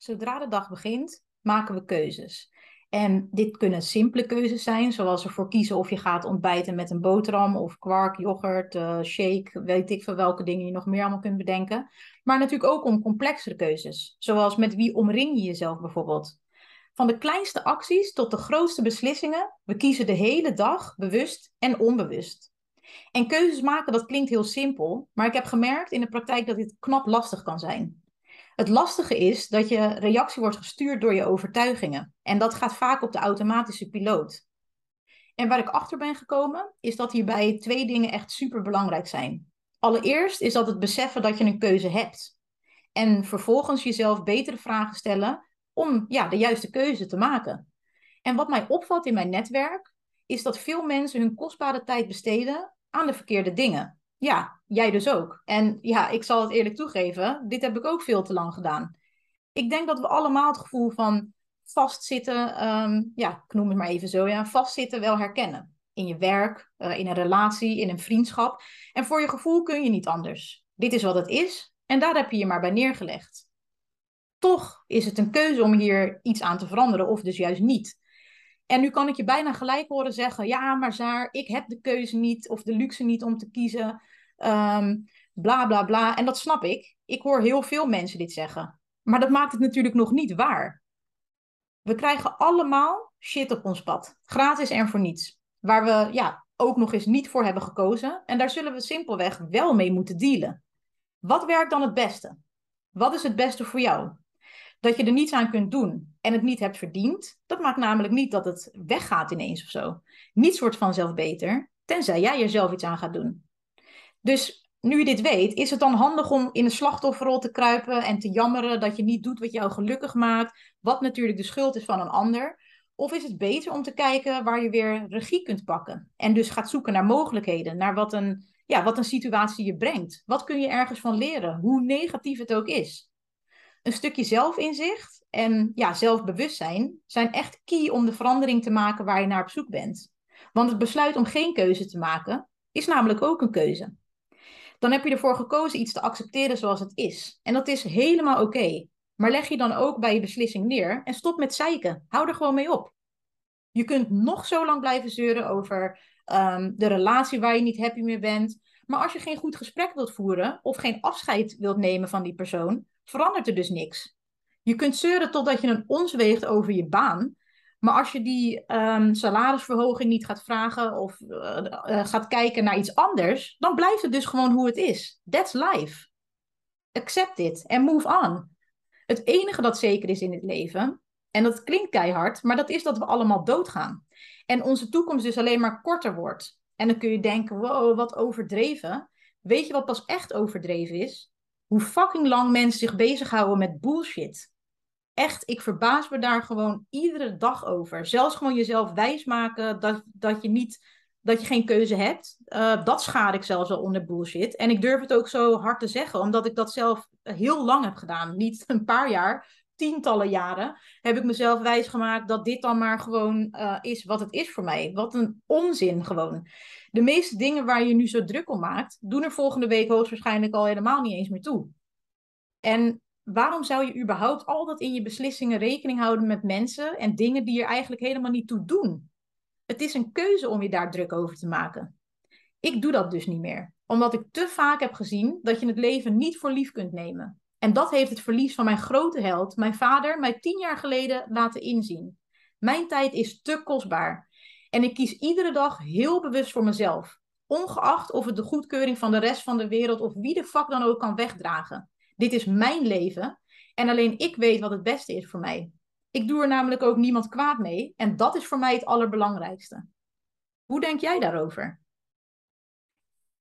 Zodra de dag begint, maken we keuzes. En dit kunnen simpele keuzes zijn, zoals ervoor kiezen of je gaat ontbijten met een boterham of kwark, yoghurt, uh, shake, weet ik veel welke dingen je nog meer allemaal kunt bedenken. Maar natuurlijk ook om complexere keuzes, zoals met wie omring je jezelf bijvoorbeeld. Van de kleinste acties tot de grootste beslissingen, we kiezen de hele dag bewust en onbewust. En keuzes maken, dat klinkt heel simpel, maar ik heb gemerkt in de praktijk dat dit knap lastig kan zijn. Het lastige is dat je reactie wordt gestuurd door je overtuigingen. En dat gaat vaak op de automatische piloot. En waar ik achter ben gekomen, is dat hierbij twee dingen echt super belangrijk zijn. Allereerst is dat het beseffen dat je een keuze hebt. En vervolgens jezelf betere vragen stellen om ja, de juiste keuze te maken. En wat mij opvalt in mijn netwerk, is dat veel mensen hun kostbare tijd besteden aan de verkeerde dingen. Ja, jij dus ook. En ja, ik zal het eerlijk toegeven, dit heb ik ook veel te lang gedaan. Ik denk dat we allemaal het gevoel van vastzitten, um, ja, ik noem het maar even zo, ja, vastzitten wel herkennen. In je werk, uh, in een relatie, in een vriendschap. En voor je gevoel kun je niet anders. Dit is wat het is en daar heb je je maar bij neergelegd. Toch is het een keuze om hier iets aan te veranderen of dus juist niet. En nu kan ik je bijna gelijk horen zeggen: ja, maar Zaar, ik heb de keuze niet of de luxe niet om te kiezen. Um, bla bla bla. En dat snap ik. Ik hoor heel veel mensen dit zeggen. Maar dat maakt het natuurlijk nog niet waar. We krijgen allemaal shit op ons pad. Gratis en voor niets. Waar we ja, ook nog eens niet voor hebben gekozen. En daar zullen we simpelweg wel mee moeten dealen. Wat werkt dan het beste? Wat is het beste voor jou? dat je er niets aan kunt doen en het niet hebt verdiend, dat maakt namelijk niet dat het weggaat ineens of zo. Niets wordt vanzelf beter, tenzij jij er zelf iets aan gaat doen. Dus nu je dit weet, is het dan handig om in een slachtofferrol te kruipen en te jammeren dat je niet doet wat jou gelukkig maakt, wat natuurlijk de schuld is van een ander? Of is het beter om te kijken waar je weer regie kunt pakken en dus gaat zoeken naar mogelijkheden, naar wat een, ja, wat een situatie je brengt? Wat kun je ergens van leren, hoe negatief het ook is? een stukje zelfinzicht en ja, zelfbewustzijn zijn echt key om de verandering te maken waar je naar op zoek bent. Want het besluit om geen keuze te maken is namelijk ook een keuze. Dan heb je ervoor gekozen iets te accepteren zoals het is. En dat is helemaal oké. Maar leg je dan ook bij je beslissing neer en stop met zeiken. Hou er gewoon mee op. Je kunt nog zo lang blijven zeuren over um, de relatie waar je niet happy mee bent. Maar als je geen goed gesprek wilt voeren of geen afscheid wilt nemen van die persoon, verandert er dus niks. Je kunt zeuren totdat je een ons weegt over je baan. Maar als je die um, salarisverhoging niet gaat vragen of uh, uh, gaat kijken naar iets anders, dan blijft het dus gewoon hoe het is. That's life. Accept it and move on. Het enige dat zeker is in het leven, en dat klinkt keihard, maar dat is dat we allemaal doodgaan. En onze toekomst dus alleen maar korter wordt. En dan kun je denken, wow, wat overdreven. Weet je wat pas echt overdreven is? hoe fucking lang mensen zich bezighouden met bullshit. Echt, ik verbaas me daar gewoon iedere dag over. Zelfs gewoon jezelf wijsmaken dat, dat je niet dat je geen keuze hebt. Uh, dat schaar ik zelfs al onder bullshit. En ik durf het ook zo hard te zeggen, omdat ik dat zelf heel lang heb gedaan. Niet een paar jaar, tientallen jaren heb ik mezelf wijsgemaakt dat dit dan maar gewoon uh, is wat het is voor mij. Wat een onzin gewoon. De meeste dingen waar je nu zo druk om maakt, doen er volgende week hoogstwaarschijnlijk al helemaal niet eens meer toe. En waarom zou je überhaupt altijd in je beslissingen rekening houden met mensen en dingen die er eigenlijk helemaal niet toe doen? Het is een keuze om je daar druk over te maken. Ik doe dat dus niet meer, omdat ik te vaak heb gezien dat je het leven niet voor lief kunt nemen. En dat heeft het verlies van mijn grote held, mijn vader, mij tien jaar geleden laten inzien. Mijn tijd is te kostbaar. En ik kies iedere dag heel bewust voor mezelf. Ongeacht of het de goedkeuring van de rest van de wereld of wie de fuck dan ook kan wegdragen. Dit is mijn leven en alleen ik weet wat het beste is voor mij. Ik doe er namelijk ook niemand kwaad mee en dat is voor mij het allerbelangrijkste. Hoe denk jij daarover?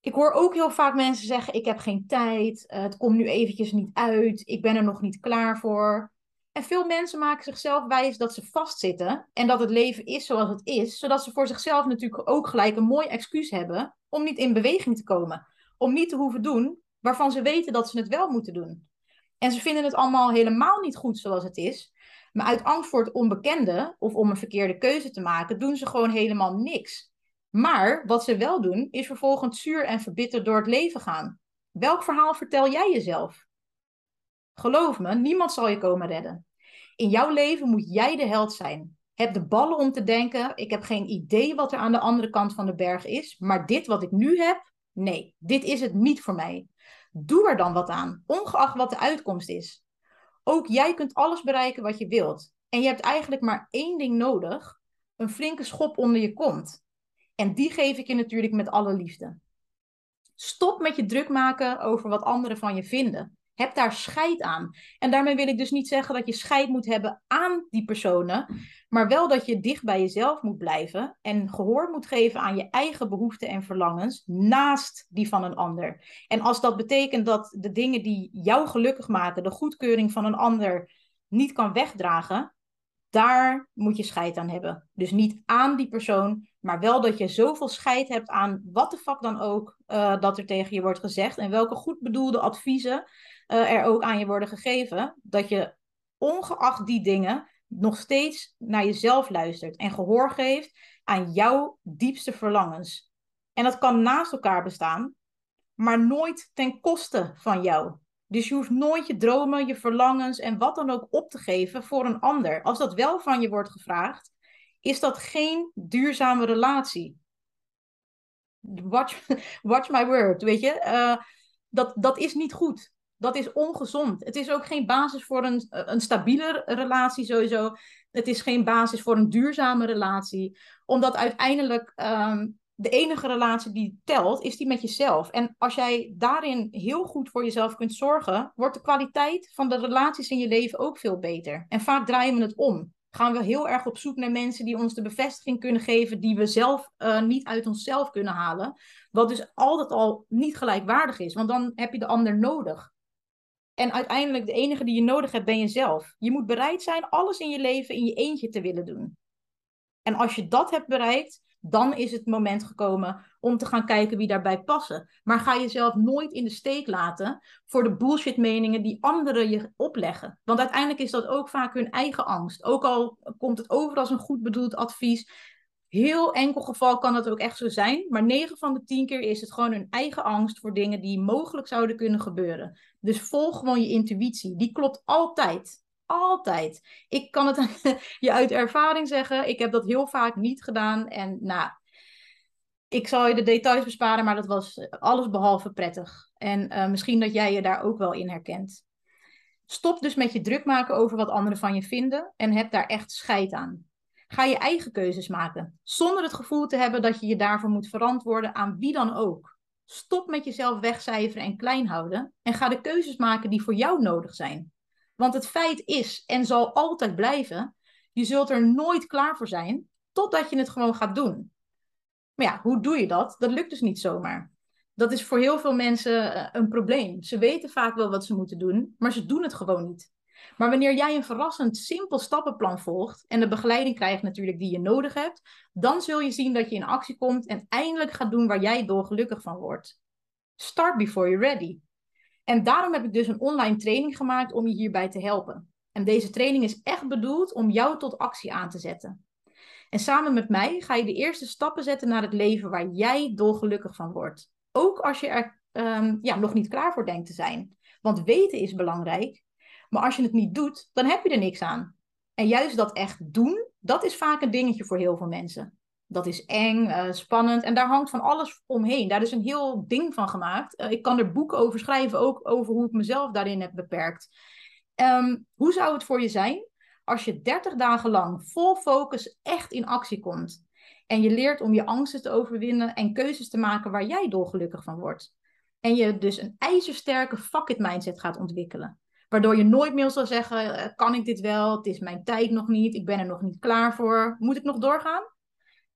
Ik hoor ook heel vaak mensen zeggen: Ik heb geen tijd, eh, het komt nu eventjes niet uit, ik ben er nog niet klaar voor. En veel mensen maken zichzelf wijs dat ze vastzitten en dat het leven is zoals het is, zodat ze voor zichzelf natuurlijk ook gelijk een mooi excuus hebben om niet in beweging te komen. Om niet te hoeven doen waarvan ze weten dat ze het wel moeten doen. En ze vinden het allemaal helemaal niet goed zoals het is. Maar uit angst voor het onbekende of om een verkeerde keuze te maken, doen ze gewoon helemaal niks. Maar wat ze wel doen, is vervolgens zuur en verbitterd door het leven gaan. Welk verhaal vertel jij jezelf? Geloof me, niemand zal je komen redden. In jouw leven moet jij de held zijn. Heb de ballen om te denken, ik heb geen idee wat er aan de andere kant van de berg is, maar dit wat ik nu heb, nee, dit is het niet voor mij. Doe er dan wat aan, ongeacht wat de uitkomst is. Ook jij kunt alles bereiken wat je wilt. En je hebt eigenlijk maar één ding nodig: een flinke schop onder je kont. En die geef ik je natuurlijk met alle liefde. Stop met je druk maken over wat anderen van je vinden. Heb daar scheid aan. En daarmee wil ik dus niet zeggen dat je scheid moet hebben aan die personen, maar wel dat je dicht bij jezelf moet blijven en gehoor moet geven aan je eigen behoeften en verlangens naast die van een ander. En als dat betekent dat de dingen die jou gelukkig maken, de goedkeuring van een ander, niet kan wegdragen, daar moet je scheid aan hebben. Dus niet aan die persoon, maar wel dat je zoveel scheid hebt aan wat de fuck dan ook uh, dat er tegen je wordt gezegd en welke goed bedoelde adviezen uh, er ook aan je worden gegeven, dat je ongeacht die dingen nog steeds naar jezelf luistert en gehoor geeft aan jouw diepste verlangens. En dat kan naast elkaar bestaan, maar nooit ten koste van jou. Dus je hoeft nooit je dromen, je verlangens en wat dan ook op te geven voor een ander. Als dat wel van je wordt gevraagd, is dat geen duurzame relatie. Watch, watch my word, weet je. Uh, dat, dat is niet goed. Dat is ongezond. Het is ook geen basis voor een, een stabiele relatie sowieso. Het is geen basis voor een duurzame relatie. Omdat uiteindelijk um, de enige relatie die telt, is die met jezelf. En als jij daarin heel goed voor jezelf kunt zorgen, wordt de kwaliteit van de relaties in je leven ook veel beter. En vaak draaien we het om. Gaan we heel erg op zoek naar mensen die ons de bevestiging kunnen geven die we zelf uh, niet uit onszelf kunnen halen. Wat dus altijd al niet gelijkwaardig is, want dan heb je de ander nodig. En uiteindelijk de enige die je nodig hebt ben jezelf. Je moet bereid zijn alles in je leven in je eentje te willen doen. En als je dat hebt bereikt, dan is het moment gekomen om te gaan kijken wie daarbij passen. Maar ga jezelf nooit in de steek laten voor de bullshit meningen die anderen je opleggen. Want uiteindelijk is dat ook vaak hun eigen angst. Ook al komt het over als een goed bedoeld advies. Heel enkel geval kan dat ook echt zo zijn. Maar 9 van de 10 keer is het gewoon hun eigen angst voor dingen die mogelijk zouden kunnen gebeuren. Dus volg gewoon je intuïtie. Die klopt altijd. Altijd. Ik kan het je uit ervaring zeggen. Ik heb dat heel vaak niet gedaan. En nou, ik zal je de details besparen, maar dat was alles behalve prettig. En uh, misschien dat jij je daar ook wel in herkent. Stop dus met je druk maken over wat anderen van je vinden en heb daar echt scheid aan. Ga je eigen keuzes maken, zonder het gevoel te hebben dat je je daarvoor moet verantwoorden aan wie dan ook. Stop met jezelf wegcijferen en klein houden en ga de keuzes maken die voor jou nodig zijn. Want het feit is en zal altijd blijven, je zult er nooit klaar voor zijn totdat je het gewoon gaat doen. Maar ja, hoe doe je dat? Dat lukt dus niet zomaar. Dat is voor heel veel mensen eh, een probleem. Ze weten vaak wel wat ze moeten doen, maar ze doen het gewoon niet. Maar wanneer jij een verrassend simpel stappenplan volgt en de begeleiding krijgt natuurlijk die je nodig hebt, dan zul je zien dat je in actie komt en eindelijk gaat doen waar jij dolgelukkig van wordt. Start before you're ready. En daarom heb ik dus een online training gemaakt om je hierbij te helpen. En deze training is echt bedoeld om jou tot actie aan te zetten. En samen met mij ga je de eerste stappen zetten naar het leven waar jij dolgelukkig van wordt. Ook als je er um, ja, nog niet klaar voor denkt te zijn. Want weten is belangrijk, maar als je het niet doet, dan heb je er niks aan. En juist dat echt doen, dat is vaak een dingetje voor heel veel mensen. Dat is eng, uh, spannend en daar hangt van alles omheen. Daar is een heel ding van gemaakt. Uh, ik kan er boeken over schrijven, ook over hoe ik mezelf daarin heb beperkt. Um, hoe zou het voor je zijn als je 30 dagen lang vol focus echt in actie komt? En je leert om je angsten te overwinnen en keuzes te maken waar jij dolgelukkig van wordt. En je dus een ijzersterke fuck it mindset gaat ontwikkelen. Waardoor je nooit meer zal zeggen, eh, kan ik dit wel? Het is mijn tijd nog niet, ik ben er nog niet klaar voor. Moet ik nog doorgaan?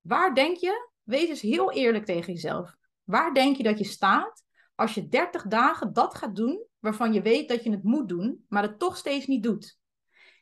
Waar denk je, wees eens heel eerlijk tegen jezelf. Waar denk je dat je staat als je 30 dagen dat gaat doen waarvan je weet dat je het moet doen, maar het toch steeds niet doet?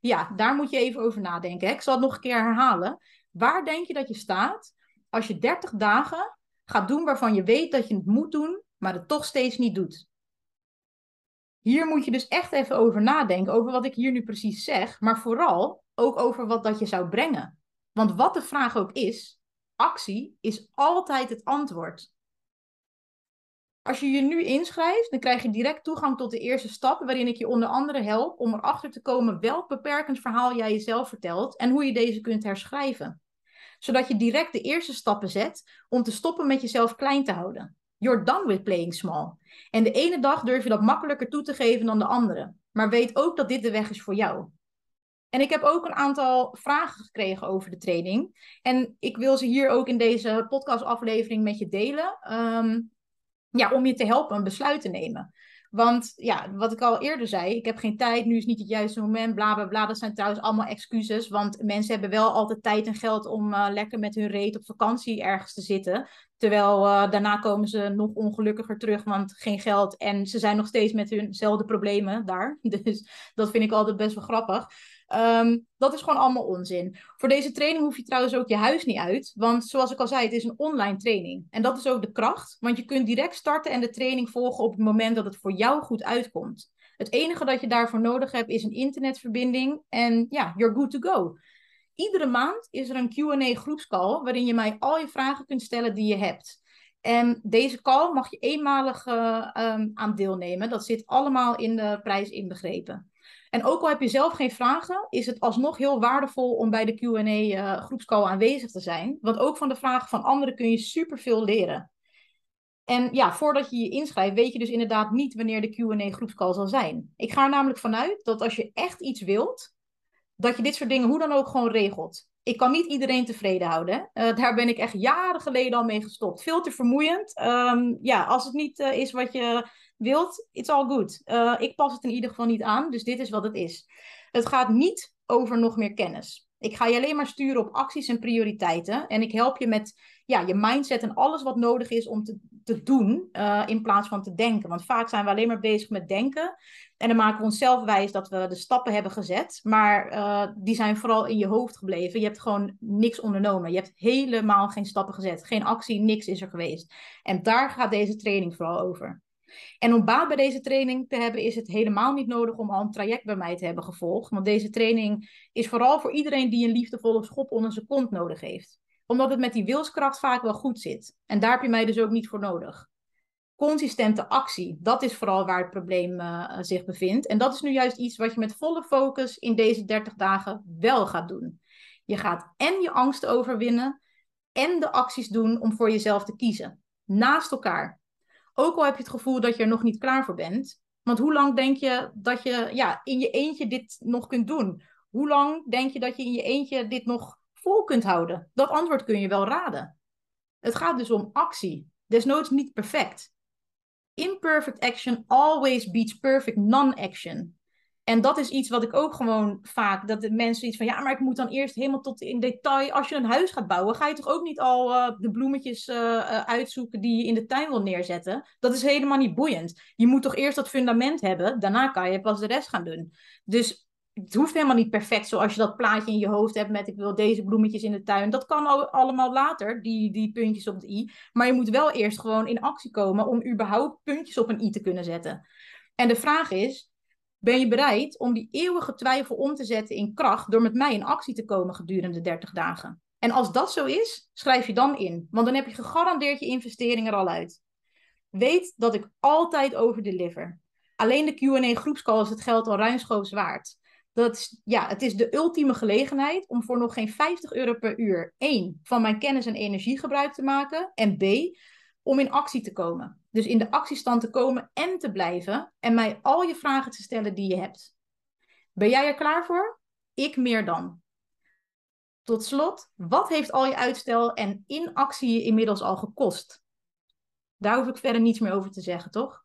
Ja, daar moet je even over nadenken. Hè? Ik zal het nog een keer herhalen. Waar denk je dat je staat als je 30 dagen gaat doen waarvan je weet dat je het moet doen, maar het toch steeds niet doet? Hier moet je dus echt even over nadenken, over wat ik hier nu precies zeg, maar vooral ook over wat dat je zou brengen. Want wat de vraag ook is, actie is altijd het antwoord. Als je je nu inschrijft, dan krijg je direct toegang tot de eerste stap, waarin ik je onder andere help om erachter te komen welk beperkend verhaal jij jezelf vertelt en hoe je deze kunt herschrijven. Zodat je direct de eerste stappen zet om te stoppen met jezelf klein te houden. You're done with playing small. En de ene dag durf je dat makkelijker toe te geven dan de andere. Maar weet ook dat dit de weg is voor jou. En ik heb ook een aantal vragen gekregen over de training. En ik wil ze hier ook in deze podcastaflevering met je delen. Ehm, ja, om je te helpen een besluit te nemen. Want ja, wat ik al eerder zei, ik heb geen tijd, nu is niet het juiste moment, bla bla bla. Dat zijn trouwens allemaal excuses, want mensen hebben wel altijd tijd en geld om uh, lekker met hun reet op vakantie ergens te zitten. Terwijl uh, daarna komen ze nog ongelukkiger terug, want geen geld en ze zijn nog steeds met hunzelfde problemen daar. Dus dat vind ik altijd best wel grappig. Um, dat is gewoon allemaal onzin. Voor deze training hoef je trouwens ook je huis niet uit. Want zoals ik al zei, het is een online training. En dat is ook de kracht. Want je kunt direct starten en de training volgen op het moment dat het voor jou goed uitkomt. Het enige dat je daarvoor nodig hebt is een internetverbinding. En ja, you're good to go. Iedere maand is er een QA groepscall waarin je mij al je vragen kunt stellen die je hebt. En deze call mag je eenmalig uh, um, aan deelnemen. Dat zit allemaal in de prijs inbegrepen. En ook al heb je zelf geen vragen, is het alsnog heel waardevol om bij de QA-groepscall uh, aanwezig te zijn. Want ook van de vragen van anderen kun je superveel leren. En ja, voordat je je inschrijft, weet je dus inderdaad niet wanneer de QA-groepscall zal zijn. Ik ga er namelijk vanuit dat als je echt iets wilt, dat je dit soort dingen hoe dan ook gewoon regelt. Ik kan niet iedereen tevreden houden. Uh, daar ben ik echt jaren geleden al mee gestopt. Veel te vermoeiend. Um, ja, als het niet uh, is wat je wilt, it's all good. Uh, ik pas het in ieder geval niet aan, dus dit is wat het is. Het gaat niet over nog meer kennis. Ik ga je alleen maar sturen op acties en prioriteiten. En ik help je met ja, je mindset en alles wat nodig is om te, te doen uh, in plaats van te denken. Want vaak zijn we alleen maar bezig met denken. En dan maken we onszelf wijs dat we de stappen hebben gezet. Maar uh, die zijn vooral in je hoofd gebleven. Je hebt gewoon niks ondernomen. Je hebt helemaal geen stappen gezet. Geen actie, niks is er geweest. En daar gaat deze training vooral over. En om baat bij deze training te hebben, is het helemaal niet nodig om al een traject bij mij te hebben gevolgd. Want deze training is vooral voor iedereen die een liefdevolle schop onder zijn kont nodig heeft. Omdat het met die wilskracht vaak wel goed zit. En daar heb je mij dus ook niet voor nodig. Consistente actie, dat is vooral waar het probleem uh, zich bevindt. En dat is nu juist iets wat je met volle focus in deze 30 dagen wel gaat doen. Je gaat en je angst overwinnen en de acties doen om voor jezelf te kiezen. Naast elkaar. Ook al heb je het gevoel dat je er nog niet klaar voor bent. Want hoe lang denk je dat je ja, in je eentje dit nog kunt doen? Hoe lang denk je dat je in je eentje dit nog vol kunt houden? Dat antwoord kun je wel raden. Het gaat dus om actie. Desnoods niet perfect. Imperfect action always beats perfect non-action. En dat is iets wat ik ook gewoon vaak, dat de mensen iets van, ja, maar ik moet dan eerst helemaal tot in detail, als je een huis gaat bouwen, ga je toch ook niet al uh, de bloemetjes uh, uitzoeken die je in de tuin wil neerzetten? Dat is helemaal niet boeiend. Je moet toch eerst dat fundament hebben, daarna kan je pas de rest gaan doen. Dus het hoeft helemaal niet perfect zoals je dat plaatje in je hoofd hebt met ik wil deze bloemetjes in de tuin. Dat kan allemaal later, die, die puntjes op de i. Maar je moet wel eerst gewoon in actie komen om überhaupt puntjes op een i te kunnen zetten. En de vraag is, ben je bereid om die eeuwige twijfel om te zetten in kracht door met mij in actie te komen gedurende 30 dagen? En als dat zo is, schrijf je dan in, want dan heb je gegarandeerd je investering er al uit. Weet dat ik altijd over deliver. Alleen de Q&A groepscall is het geld al ruimschoots waard. Dat is, ja, het is de ultieme gelegenheid om voor nog geen 50 euro per uur één van mijn kennis en energie gebruik te maken en b om in actie te komen. Dus in de actiestand te komen en te blijven en mij al je vragen te stellen die je hebt. Ben jij er klaar voor? Ik meer dan. Tot slot, wat heeft al je uitstel en inactie je inmiddels al gekost? Daar hoef ik verder niets meer over te zeggen, toch?